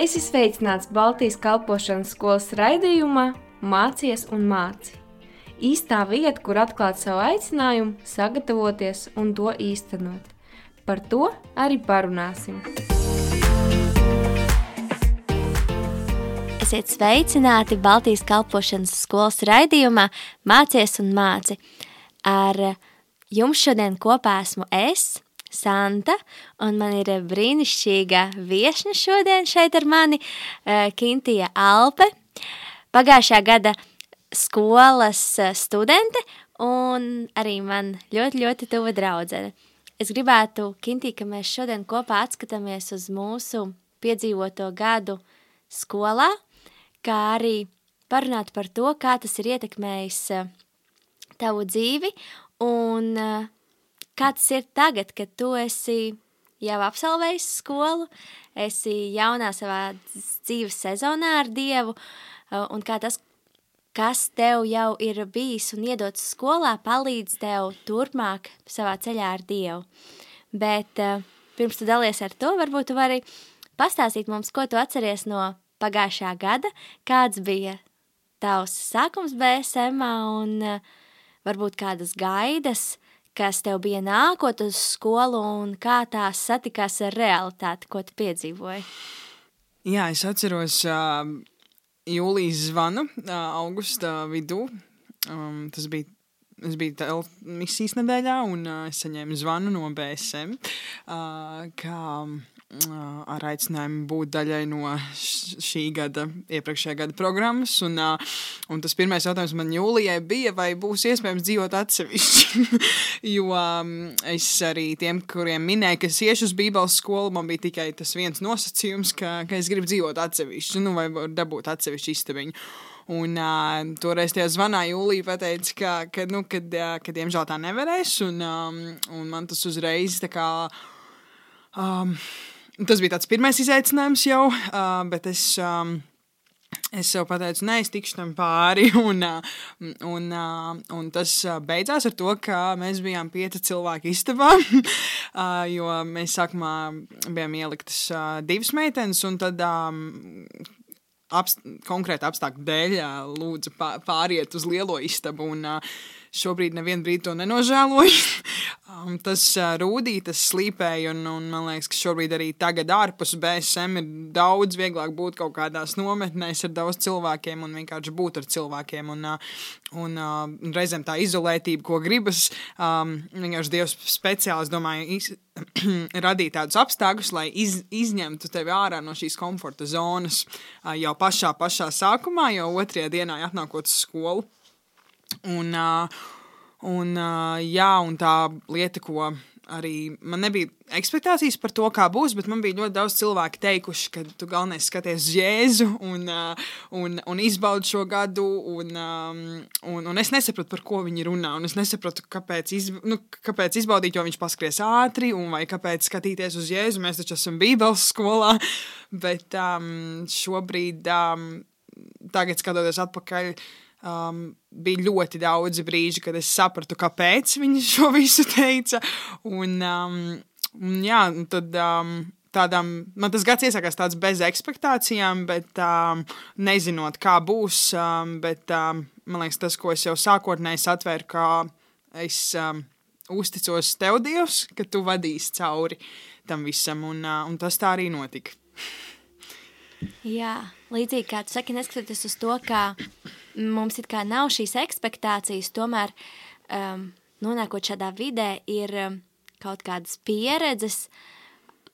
Es esmu sveicināts Baltijas kalpošanas skolas raidījumā Mācies un māci. Īstā vieta, kur atklāt savu aicinājumu, sagatavoties un to īstenot. Par to arī parunāsim. Esiet sveicināti Baltijas kalpošanas skolas raidījumā Mācies un māci. Ar jums šodien kopā esmu es, Santa, un man ir brīnišķīga viesne šodien šeit ar mani, Kintija Alpe, pagājušā gada skolas studente un arī man ļoti, ļoti tuva draudzene. Es gribētu, Kintī, ka mēs šodien kopā atskatāmies uz mūsu piedzīvoto gadu skolā, kā arī parunāt par to, kā tas ir ietekmējis tavu dzīvi un kā tas ir tagad, kad tu esi jau absolvējis skolu, esi jaunā savā dzīves sezonā ar Dievu, un kā tas, kas tev jau ir bijis un iedots skolā, palīdz tev turpmāk savā ceļā ar Dievu. Bet pirms tu dalies ar to, varbūt tu vari pastāstīt mums, ko tu atceries no pagājušā gada, kāds bija tavs sākums BSM un varbūt kādas gaidas, kas tev bija nākot uz skolu un kā tās satikās ar realitāti, ko tu piedzīvoji? Jā, es atceros uh, jūlijas zvanu uh, augusta vidū. Um, tas bija Es biju misijas nedēļā, un uh, es saņēmu zvanu no BSM, uh, kā ar aicinājumu būt daļai no šī gada, iepriekšējā gada programmas. Un, un tas pirmais jautājums man jūlijai bija, vai būs iespējams dzīvot atsevišķi. jo es arī tiem, kuriem minēju, ka es iešu uz Bībeles skolu, man bija tikai tas viens nosacījums, ka, ka es gribu dzīvot atsevišķi, nu, vai dabūt atsevišķu istabiņu. Un uh, toreiz tajā zvanā Jūlija pateica, ka, ka, nu, kad, uh, ka diemžēl tā nevarēs. Un, um, un man tas uzreiz tā kā. Um, Tas bija tāds pirmais izaicinājums jau, uh, bet es. Um, Es sev pateicu, nē, es tikšu tam pāri. Un, un, un tas beidzās ar to, ka mēs bijām pieci cilvēki istabā. Jo mēs sākumā bijām ieliktas divas meitenes, un tad apst konkrēta apstākļu dēļ lūdzu pāriet uz lielo istabu. Un, šobrīd nevienu brīdi to nenožēloju. um, tas uh, rūdīja, tas slīpēja, un, un man liekas, ka šobrīd arī tagad ārpus BSM ir daudz vieglāk būt kaut kādās nometnēs ar daudz cilvēkiem un vienkārši būt ar cilvēkiem. Un, uh, un uh, reizēm tā izolētība, ko gribas, um, vienkārši Dievs speciāli, es domāju, iz, radīt tādus apstākļus, lai iz, izņemtu tevi ārā no šīs komforta zonas uh, jau pašā, pašā sākumā, jau otrajā dienā atnākot uz skolu. Un, un, jā, un tā lieta, ko arī man nebija expectācijas par to, kā būs, bet man bija ļoti daudz cilvēku teikuši, ka tu galvenais skaties Jēzu un, un, un izbaudi šo gadu. Un, un, un es nesapratu, par ko viņi runā. Es nesapratu, kāpēc, iz, nu, kāpēc izbaudīt, jo viņš paskries ātri, vai kāpēc skatīties uz Jēzu. Mēs taču esam Bībeles skolā. Bet um, šobrīd, um, tagad skatoties atpakaļ, Um, bija ļoti daudz brīži, kad es sapratu, kāpēc viņi šo visu teica. Un, um, un jā, tad um, tādām, man tas gads iesākās tāds bez expectācijām, bet um, nezinot, kā būs. Um, bet um, man liekas, tas, ko es jau sākotnēji satvēru, kā es um, uzticos tev, Dievs, ka tu vadīsi cauri tam visam, un, uh, un tas tā arī notika. Jā, līdzīgi kā tu saki, neskatoties uz to, ka mums it kā nav šīs expectācijas, tomēr um, nonākot šādā vidē ir um, kaut kādas pieredzes,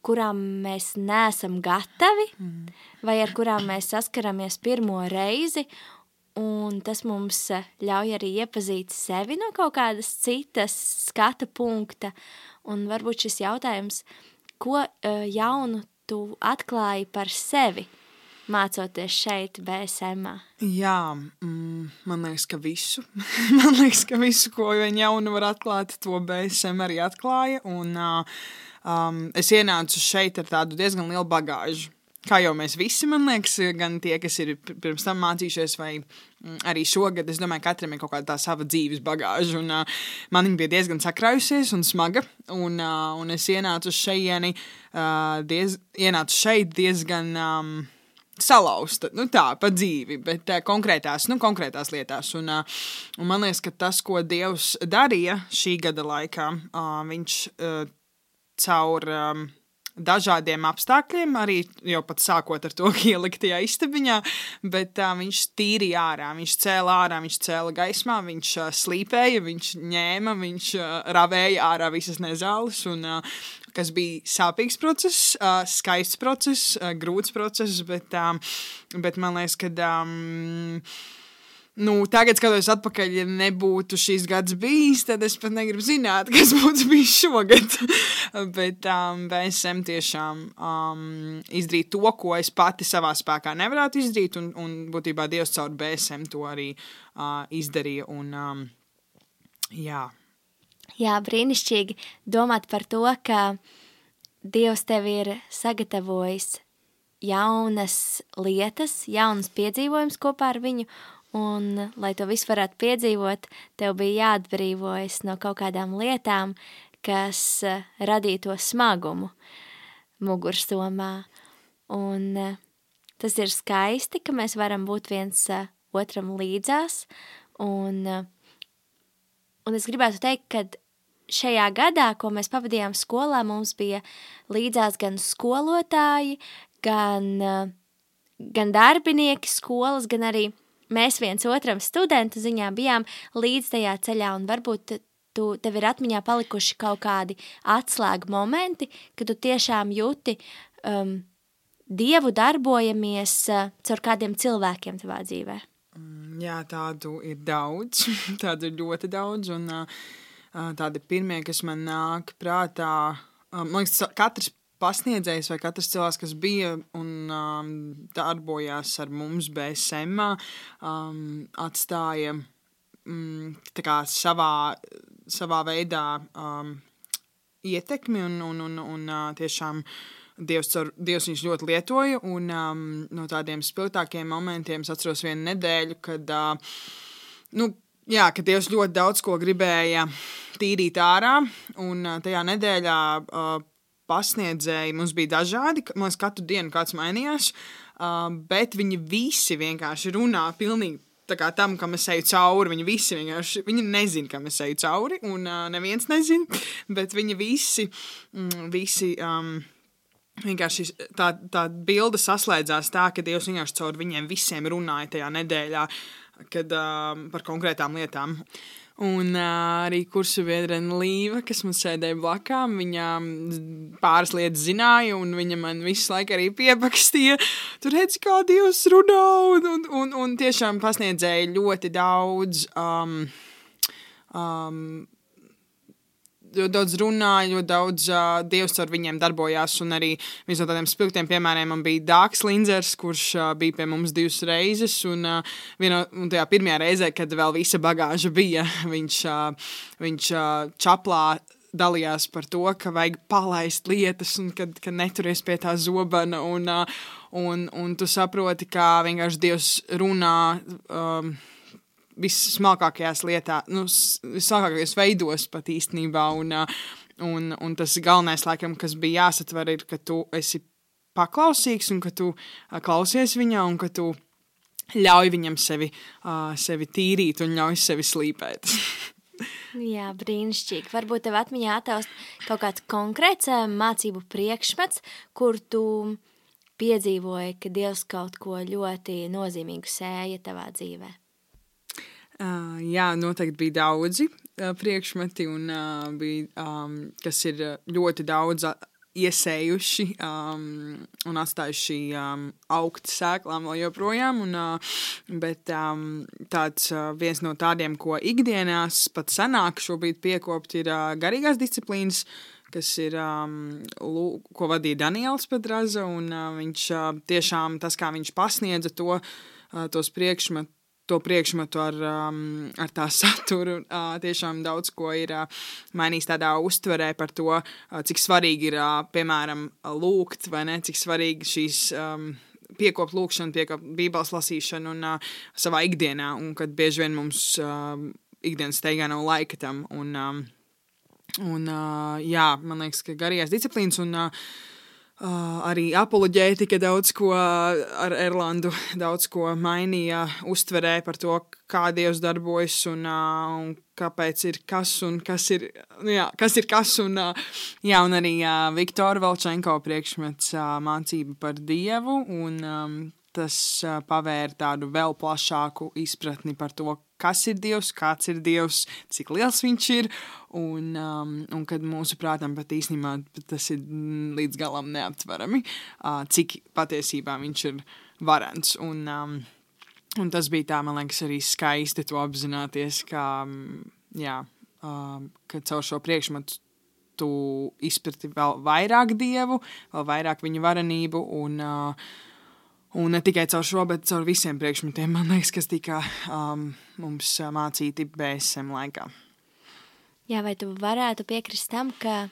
kurām mēs neesam gatavi, mm. vai ar kurām mēs saskaramies pirmo reizi, un tas mums uh, ļauj arī iepazīt sevi no kaut kādas citas skata punkta, un varbūt šis jautājums, ko uh, jaunu tu atklāji par sevi, mācoties šeit, BSM? Jā, mm, man liekas, ka visu. man liekas, ka visu, ko vien jaunu var atklāt, to BSM arī atklāja. Un, uh, um, es ienācu šeit ar tādu diezgan lielu bagāžu. Kā jau mēs visi, man liekas, gan tie, kas ir pirms tam mācījušies, vai mm, arī šogad, es domāju, katram ir kaut kāda tā sava dzīves bagāža. Un, uh, man viņa bija diezgan sakrājusies un smaga. Un, uh, un es ienācu šeit, uh, diez, ienācu šeit diezgan. Um, salauzta, nu tā, pa dzīvi, bet uh, konkrētās, nu, konkrētās lietās. Un, uh, un man liekas, ka tas, ko Dievs darīja šī gada laikā, uh, viņš uh, caur. Um, dažādiem apstākļiem, arī jau pat sākot ar to, ka ielikt tajā istabiņā, bet uh, viņš tīrīja ārā, viņš cēlā ārā, viņš cēla gaismā, viņš uh, slīpēja, viņš ņēma, viņš uh, ravēja ārā visas nezāles, un, uh, kas bija sāpīgs process, uh, skaists process, uh, grūts process, bet, uh, bet man liekas, ka. Um, Nu, tagad, skatoties atpakaļ, ja nebūtu šīs gads bijis, tad es pat negribu zināt, kas būtu bijis šogad. Bet um, BSM tiešām um, izdarīja to, ko es pati savā spēkā nevarētu izdarīt, un, un būtībā Dievs caur BSM to arī uh, izdarīja. Un, um, jā. jā, brīnišķīgi domāt par to, ka Dievs tev ir sagatavojis jaunas lietas, jaunas piedzīvojumus kopā ar viņu Un, lai to visu varētu piedzīvot, tev bija jāatbrīvojas no kaut kādām lietām, kas uh, radīja to smagumu mugursomā. Un uh, tas ir skaisti, ka mēs varam būt viens uh, otram līdzās. Un, un es gribētu teikt, ka šajā gadā, ko mēs pavadījām skolā, mums bija līdzās gan skolotāji, gan, gan darbinieki skolas, gan arī mēs viens otram studentu ziņā bijām līdz tajā ceļā un varbūt tu, tev ir atmiņā palikuši kaut kādi atslēgu momenti, kad tu tiešām jūti um, Dievu darbojamies uh, caur kādiem cilvēkiem tavā dzīvē. Mm, jā, tādu ir daudz, tādu ir ļoti daudz, un uh, uh tādi pirmie, kas man nāk prātā, um, man liekas, katrs pasniedzējs vai katrs cilvēks, kas bija un um, darbojās ar mums BSM, um, atstāja um, savā, savā veidā um, ietekmi un, un, un, un uh, tiešām Dievs, caur, Dievs viņus ļoti lietoja. Un, um, no tādiem spilgtākiem momentiem es atceros vienu nedēļu, kad, uh, nu, jā, kad Dievs ļoti daudz ko gribēja tīrīt ārā. Un uh, tajā nedēļā uh, pasniedzēji mums bija dažādi. Mums katru dienu kāds mainījās, uh, bet viņi visi vienkārši runā pilnīgi. Tā kā tam, kam es eju cauri, viņi visi vienkārši viņi nezina, kam es eju cauri, un uh, neviens nezina, bet viņi visi, mm, visi um, vienkārši tā, tā bilde saslēdzās tā, ka Dievs vienkārši caur viņiem visiem runāja tajā nedēļā, kad um, par konkrētām lietām. Uh, Un uh, arī kursu biedrene Līva, kas man sēdēja blakām, viņa pāris lietas zināja, un viņa man visu laiku arī piepakstīja. Tur redz, kā Dievs runā, un, un, un, un tiešām pasniedzēja ļoti daudz um, um, ļoti daudz runāja, ļoti daudz uh, dievs ar viņiem darbojās. Un arī viens no tādiem spilgtiem piemēriem man bija Dārgs Linzers, kurš uh, bija pie mums divas reizes. Un, uh, vieno, un tajā pirmajā reizē, kad vēl visa bagāža bija, viņš, uh, viņš uh, čaplā dalījās par to, ka vajag palaist lietas, un kad, kad neturies pie tā zobena. Un, un, un tu saproti, kā vienkārši Dievs runā. Um, vissmalkākajās lietās, nu, vissmalkākajos veidos pat īstenībā. Un, un, un tas galvenais, laikam, kas bija jāsatver, ir, ka tu esi paklausīgs un ka tu klausies viņā un ka tu ļauj viņam sevi, uh, sevi tīrīt un ļauj sevi slīpēt. Jā, brīnišķīgi. Varbūt tev atmiņā attaust kaut kāds konkrēts mācību priekšmets, kur tu piedzīvoji, ka Dievs kaut ko ļoti nozīmīgu sēja tavā dzīvē. Uh, jā, noteikti bija daudzi uh, priekšmeti, un, uh, bija, um, kas ir ļoti daudz iesējuši um, un atstājuši um, augt sēklām vēl joprojām. Un, uh, bet um, tāds uh, viens no tādiem, ko ikdienās pat senāk šobrīd piekopt, ir uh, garīgās disciplīnas. Kas ir, um, lū, ko vadīja Daniels Petraza, un uh, viņš uh, tiešām tas, kā viņš pasniedza to, uh, tos priekšmetus, to priekšmetu ar, um, ar tā saturu. Uh, tiešām daudz ko ir uh, mainījis tādā uztverē par to, uh, cik svarīgi ir, uh, piemēram, lūgt, vai ne, cik svarīgi šīs. Um, Piekopt lūkšanu, piekopt bībeles lasīšanu un uh, savā ikdienā, un kad bieži vien mums uh, ikdienas steigā nav laika tam. Un, um, un uh, jā, man liekas, ka garīgās disciplīnas un uh, Uh, arī apoloģētika daudz ko ar Erlandu, daudz ko mainīja, uztverē par to, kā Dievs darbojas un, uh, un kāpēc ir kas un kas ir, nu jā, kas ir kas. Un, uh, jā, un arī uh, Viktora Valčenko priekšmets uh, mācība par Dievu, un um, tas uh, pavēra tādu vēl plašāku izpratni par to, kas ir Dievs, kāds ir Dievs, cik liels viņš ir, un, um, un kad mūsu prātam pat īstenībā tas ir līdz galam neaptverami, uh, cik patiesībā viņš ir varants. Un, um, un tas bija tā, man liekas, arī skaisti to apzināties, ka, um, jā, uh, ka caur šo priekšmetu tu izprati vēl vairāk dievu, vēl vairāk viņa varenību un uh, Un ne tikai caur šo, bet caur visiem priekšmetiem, man liekas, kas tika um, mums mācīti BSM laikā. Jā, vai tu varētu piekrist tam, ka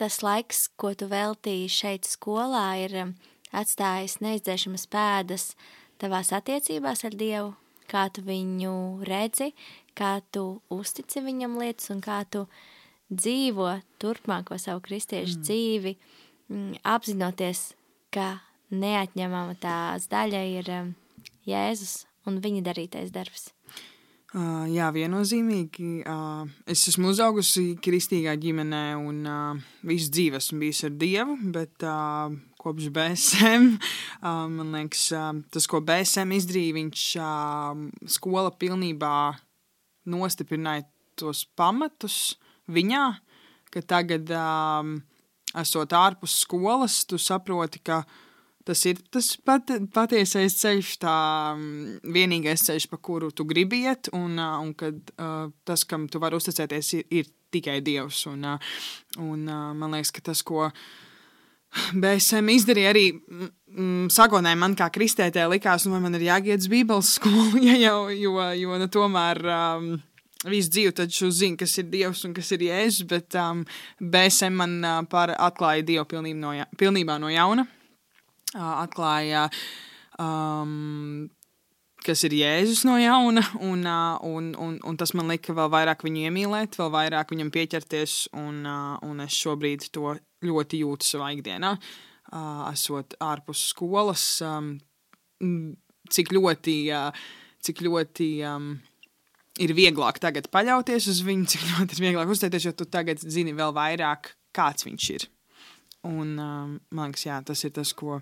tas laiks, ko tu veltīji šeit skolā, ir atstājis neizdzēšamas pēdas tavās attiecībās ar Dievu, kā tu viņu redzi, kā tu uztici viņam lietas un kā tu dzīvo turpmāko savu kristiešu mm. dzīvi, mm, apzinoties, ka neatņemama tās daļa ir Jēzus un viņa darītais darbs. Uh, jā, viennozīmīgi. Uh, es esmu uzaugusi kristīgā ģimenē un uh, visu dzīvi esmu bijusi ar Dievu, bet uh, kopš BSM, uh, man liekas, uh, tas, ko BSM izdarīja, viņš uh, skola pilnībā nostiprināja tos pamatus viņā, ka tagad, uh, esot ārpus skolas, tu saproti, ka uh, Tas ir tas pat, patiesais ceļš, tā mm, vienīgais ceļš, pa kuru tu gribi iet, un, un kad uh, tas, kam tu vari uzticēties, ir, ir tikai Dievs. Un, un man liekas, ka tas, ko BSM izdarīja, arī mm, sākotnēji man kā kristētē likās, nu, vai man ir jāiet uz Bībeles skolu, ja jau, jo, jo nu, tomēr. Um, visu dzīvi taču zinu, kas ir Dievs un kas ir Jēzus, bet um, BSM man uh, atklāja Dievu pilnībā no, ja, pilnībā no jauna atklāja, um, kas ir Jēzus no jauna, un, un, un, un tas man lika vēl vairāk viņu iemīlēt, vēl vairāk viņam pieķerties, un, un es šobrīd to ļoti jūtu savā ikdienā, esot ārpus skolas, cik ļoti, cik ļoti ir vieglāk tagad paļauties uz viņu, cik ļoti ir vieglāk uzstāties, jo tu tagad zini vēl vairāk, kāds viņš ir. Un, um, man liekas, jā, tas ir tas, ko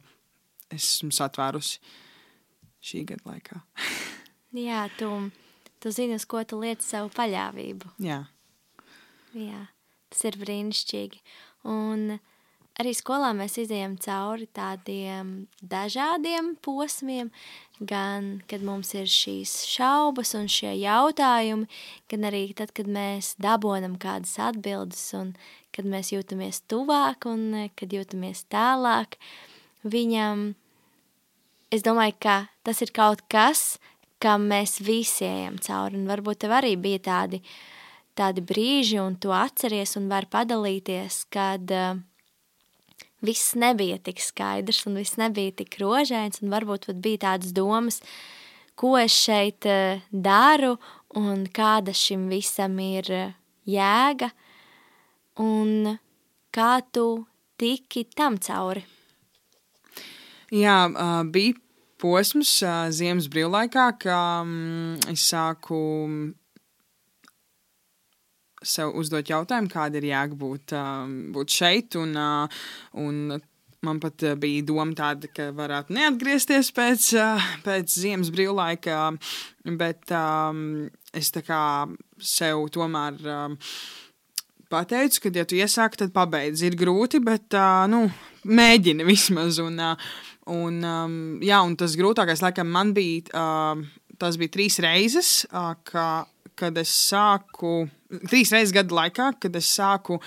esmu satvērusi šī gada laikā. Jā, tu, tu zini, uz ko tu lieci savu paļāvību. Jā. Jā, tas ir brīnišķīgi. Un arī skolā mēs izējām cauri tādiem dažādiem posmiem, gan kad mums ir šīs šaubas un šie jautājumi, gan arī tad, kad mēs dabonam kādas atbildes un kad mēs jūtamies tuvāk un kad jūtamies tālāk viņam es domāju, ka tas ir kaut kas, kam mēs visi ejam cauri. Un varbūt tev arī bija tādi, tādi brīži, un tu atceries un vari padalīties, kad uh, viss nebija tik skaidrs un viss nebija tik rožains, un varbūt pat bija tādas domas, ko es šeit uh, daru un kāda šim visam ir uh, jēga, un kā tu tiki tam cauri. Jā, bija posms ziemas brīvlaikā, ka um, es sāku sev uzdot jautājumu, kāda ir jēga būt, būt šeit. Un, un man pat bija doma tāda, ka varētu neatgriezties pēc, pēc ziemas brīvlaika, bet es tā kā sev tomēr. Pateicu, ka, ja tu iesāki, tad pabeidz. Ir grūti, bet nu, mēģini vismaz. Un, uh, un, um, jā, un tas grūtākais, laikam, man bija, uh, tas bija trīs reizes, uh, ka, kad es sāku, trīs reizes gadu laikā, kad es sāku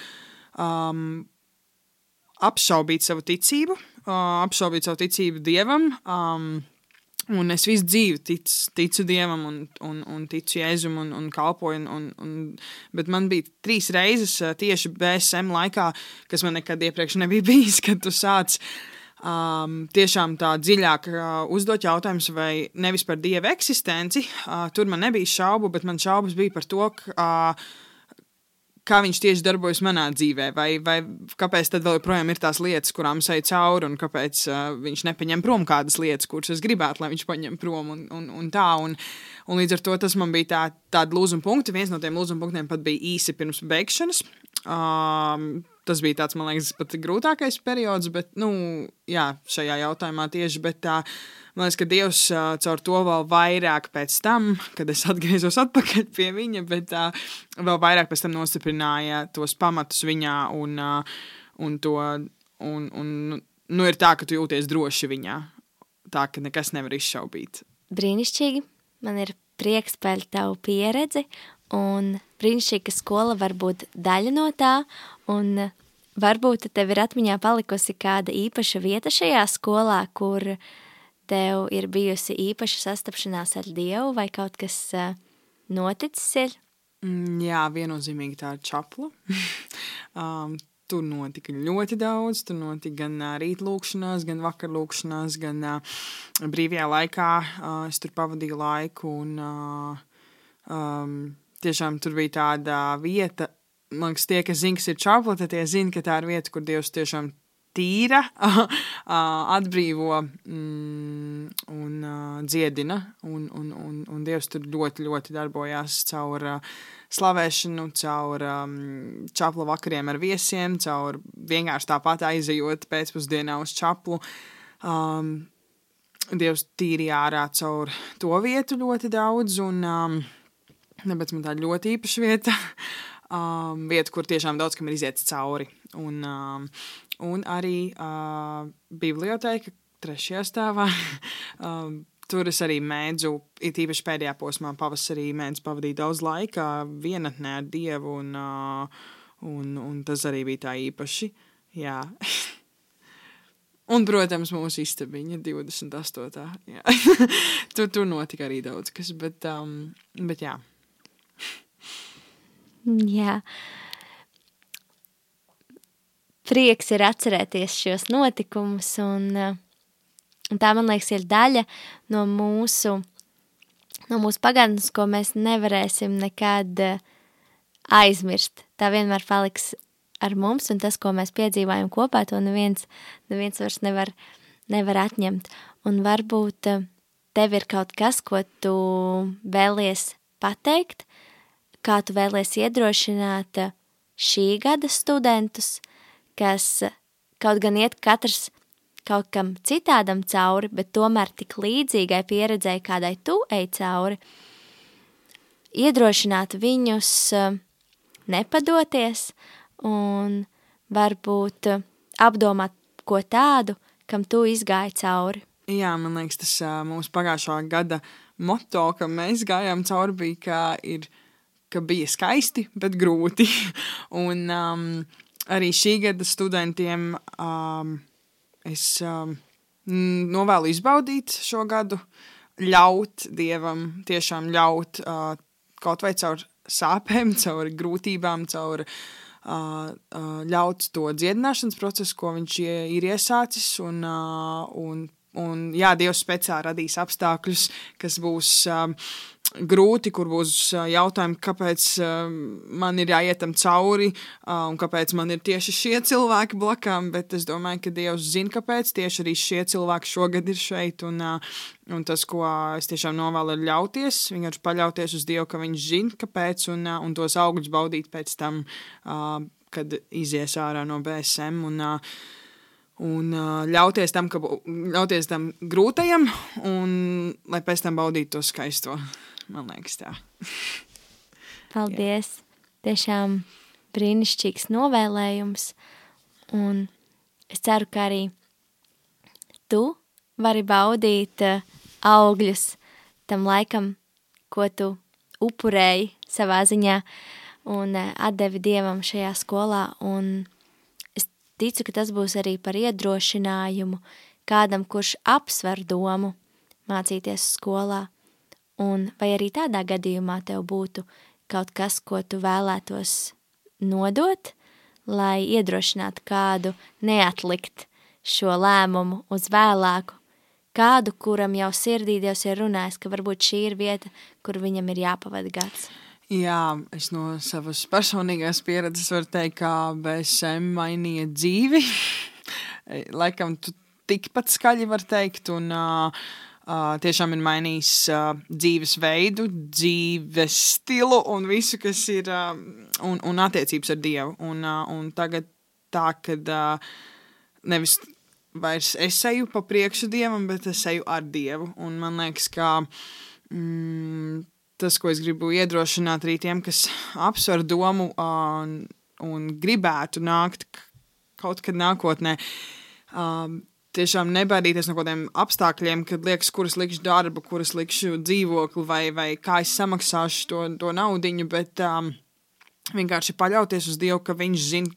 um, apšaubīt savu ticību, uh, apšaubīt savu ticību dievam. Um, Un es visu dzīvi tic, ticu Dievam, un, un, un ticu Jēzum, un, un kalpoju. Un, un, bet man bija trīs reizes tieši BSM laikā, kas man nekad iepriekš nebija bijis, kad tu sāc um, tiešām tā dziļāk uh, uzdot jautājumus, vai nevis par Dieva eksistenci. Uh, tur man nebija šaubu, bet man šaubas bija par to, ka, uh, kā viņš tieši darbojas manā dzīvē, vai, vai kāpēc tad vēl joprojām ir tās lietas, kurām es eju cauri, un kāpēc uh, viņš nepaņem prom kādas lietas, kuras es gribētu, lai viņš paņem prom, un, un, un tā. Un, un līdz ar to tas man bija tā, tāda lūzuma punkti. Viens no tiem lūzuma punktiem pat bija īsi pirms beigšanas. Um, tas bija tāds, man liekas, pat grūtākais periods, bet, nu, jā, šajā jautājumā tieši, bet tā. Man liekas, ka Dievs uh, caur to vēl vairāk pēc tam, kad es atgriezos atpakaļ pie viņa, bet uh, vēl vairāk pēc tam nostiprināja tos pamatus viņā un, uh, un to, un, un nu, ir tā, ka tu jūties droši viņā, tā, ka nekas nevar izšaubīt. Brīnišķīgi, man ir prieks par tavu pieredzi, un brīnišķīgi, ka skola var būt daļa no tā, un varbūt tev ir atmiņā palikusi kāda īpaša vieta šajā skolā, kur tev ir bijusi īpaša sastapšanās ar Dievu vai kaut kas noticis ir? Mm, jā, viennozīmīgi tā ir čapla. um, tur notika ļoti daudz. Tur notika gan uh, rītlūkšanās, gan vakarlūkšanās, gan uh, brīvajā laikā. Uh, es tur pavadīju laiku un uh, um, tiešām tur bija tāda vieta. Man liekas, tie, kas zina, kas ir čapla, tad tie zina, ka tā ir vieta, kur Dievs tiešām tīra, atbrīvo mm, un uh, dziedina. Un, un, un, un Dievs tur ļoti, ļoti darbojās caur uh, slavēšanu, caur um, čaplu vakariem ar viesiem, caur vienkārši tāpat aizejot pēcpusdienā uz čaplu. Um, Dievs tīrīja ārā caur to vietu ļoti daudz, un um, tāpēc man tā ļoti īpaša vieta, um, vieta, kur tiešām daudz kam ir iziets cauri. Un, um, un arī uh, biblioteka trešajā stāvā. um, Tur es arī mēdzu, it īpaši pēdējā posmā, pavasarī mēdzu pavadīt daudz laika vienatnē ar Dievu, un, uh, un, un tas arī bija tā īpaši. Jā. un, protams, mūsu istabiņa 28. tur, tur notika arī daudz kas, bet, um, bet jā. Jā prieks ir atcerēties šos notikumus, un, un tā, man liekas, ir daļa no mūsu, no mūsu pagātnes, ko mēs nevarēsim nekad eh, aizmirst. Tā vienmēr paliks ar mums, un tas, ko mēs piedzīvājam kopā, to neviens, neviens vairs nevar, nevar atņemt. Un varbūt eh, tev ir kaut kas, ko tu vēlies pateikt, kā tu vēlies iedrošināt šī gada studentus – kas kaut gan iet katrs kaut kam citādam cauri, bet tomēr tik līdzīgai pieredzēji, kādai tu ej cauri, iedrošināt viņus eh, nepadoties un varbūt eh, apdomāt ko tādu, kam tu izgāji cauri. Jā, man liekas, tas mūsu pagājušā gada moto, ka mēs gājām cauri, bija, ka, ir, ka bija skaisti, bet grūti. un, um, arī šī gada studentiem um, es um, novēlu izbaudīt šo gadu, ļaut Dievam, tiešām ļaut uh, kaut vai caur sāpēm, caur grūtībām, caur uh, uh, ļaut to dziedināšanas procesu, ko viņš ir iesācis, un, uh, un, un jā, Dievs speciāli radīs apstākļus, kas būs uh, grūti, kur būs jautājumi, kāpēc man ir jāiet tam cauri un kāpēc man ir tieši šie cilvēki blakām, bet es domāju, ka Dievs zina, kāpēc tieši arī šie cilvēki šogad ir šeit un, un tas, ko es tiešām novēlu, ir ļauties, vienkārši paļauties uz Dievu, ka viņš zina, kāpēc un, un tos augļus baudīt pēc tam, kad izies ārā no BSM un un uh, ļauties tam, ka, ļauties tam grūtajam, un lai pēc tam baudītu to skaisto. Man liekas, tā. Paldies! Tiešām brīnišķīgs novēlējums. Un es ceru, ka arī tu vari baudīt uh, augļus tam laikam, ko tu upurēji savā ziņā un uh, atdevi Dievam šajā skolā. Un es ticu, ka tas būs arī par iedrošinājumu kādam, kurš apsver domu mācīties skolā Un vai arī tādā gadījumā tev būtu kaut kas, ko tu vēlētos nodot, lai iedrošinātu kādu neatlikt šo lēmumu uz vēlāku, kādu, kuram jau sirdī Dievs ir runājis, ka varbūt šī ir vieta, kur viņam ir jāpavada gads. Jā, es no savas personīgās pieredzes varu teikt, ka BSM mainīja dzīvi. Laikam, tu tikpat skaļi var teikt, un uh, Uh, tiešām ir mainījis uh, dzīvesveidu, dzīves stilu un visu, kas ir uh, un, un attiecības ar Dievu. Un, uh, un tagad tā, ka uh, nevis vairs es eju pa priekšu Dievam, bet es eju ar Dievu. Un man liekas, ka mm, tas, ko es gribu iedrošināt arī tiem, kas apsver domu uh, un gribētu nākt kaut kad nākotnē. Uh, tiešām nebaidīties no kaut kādiem apstākļiem, kad liekas, kuras likšu darbu, kuras likšu dzīvokli, vai, vai kā es samaksāšu to, to naudu, bet um, vienkārši paļauties uz Dievu, ka Viņš zina.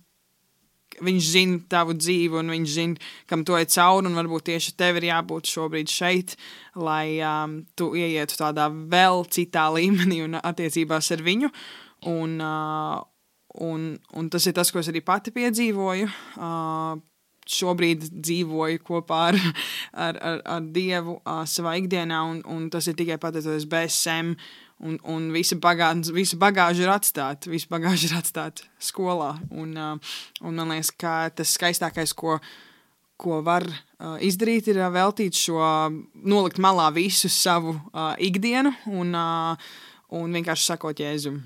Viņš zina tavu dzīvi, un viņš zina, kam tu ej cauri. Varbūt tieši tev ir jābūt šobrīd šeit, lai um, tu ieietu tādā vēl citā līmenī un attiecībās ar viņu. Un, uh, un, un tas ir tas, ko es arī pati piedzīvoju. Uh, šobrīd dzīvoju kopā ar, ar, ar, ar Dievu uh, savā ikdienā, un, un tas ir tikai pateicoties BSM. Un, un visa, bagāža, visa bagāža ir atstāta, visa bagāža ir atstāta skolā. Un, uh, un man liekas, ka tas skaistākais, ko, ko var uh, izdarīt, ir veltīt šo, nolikt malā visu savu uh, ikdienu un, uh, un vienkārši sakot Jēzum.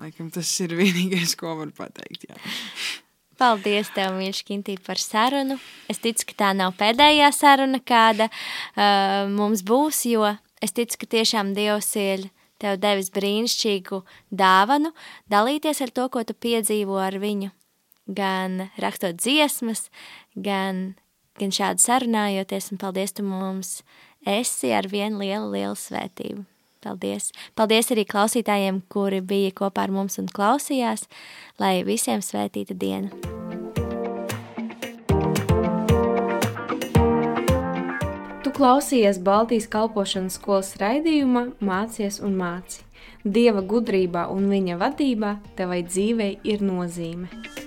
Laikam tas ir vienīgais, ko var pateikt. Jā. Paldies, tev, mīļš, Kintī, par sarunu. Es ticu, ka tā nav pēdējā saruna, kāda uh, mums būs, jo es ticu, ka tiešām Dievs ir tev devis brīnišķīgu dāvanu, dalīties ar to, ko tu piedzīvo ar viņu. Gan rakstot dziesmas, gan, gan šādi sarunājoties, un paldies, tu mums esi ar vienu lielu, lielu svētību. Paldies! Paldies arī klausītājiem, kuri bija kopā ar mums un klausījās, lai visiem svētīta diena! Tu klausījies Baltijas kalpošanas skolas raidījumā Mācies un māci. Dieva gudrībā un viņa vadībā tevai dzīvei ir nozīme.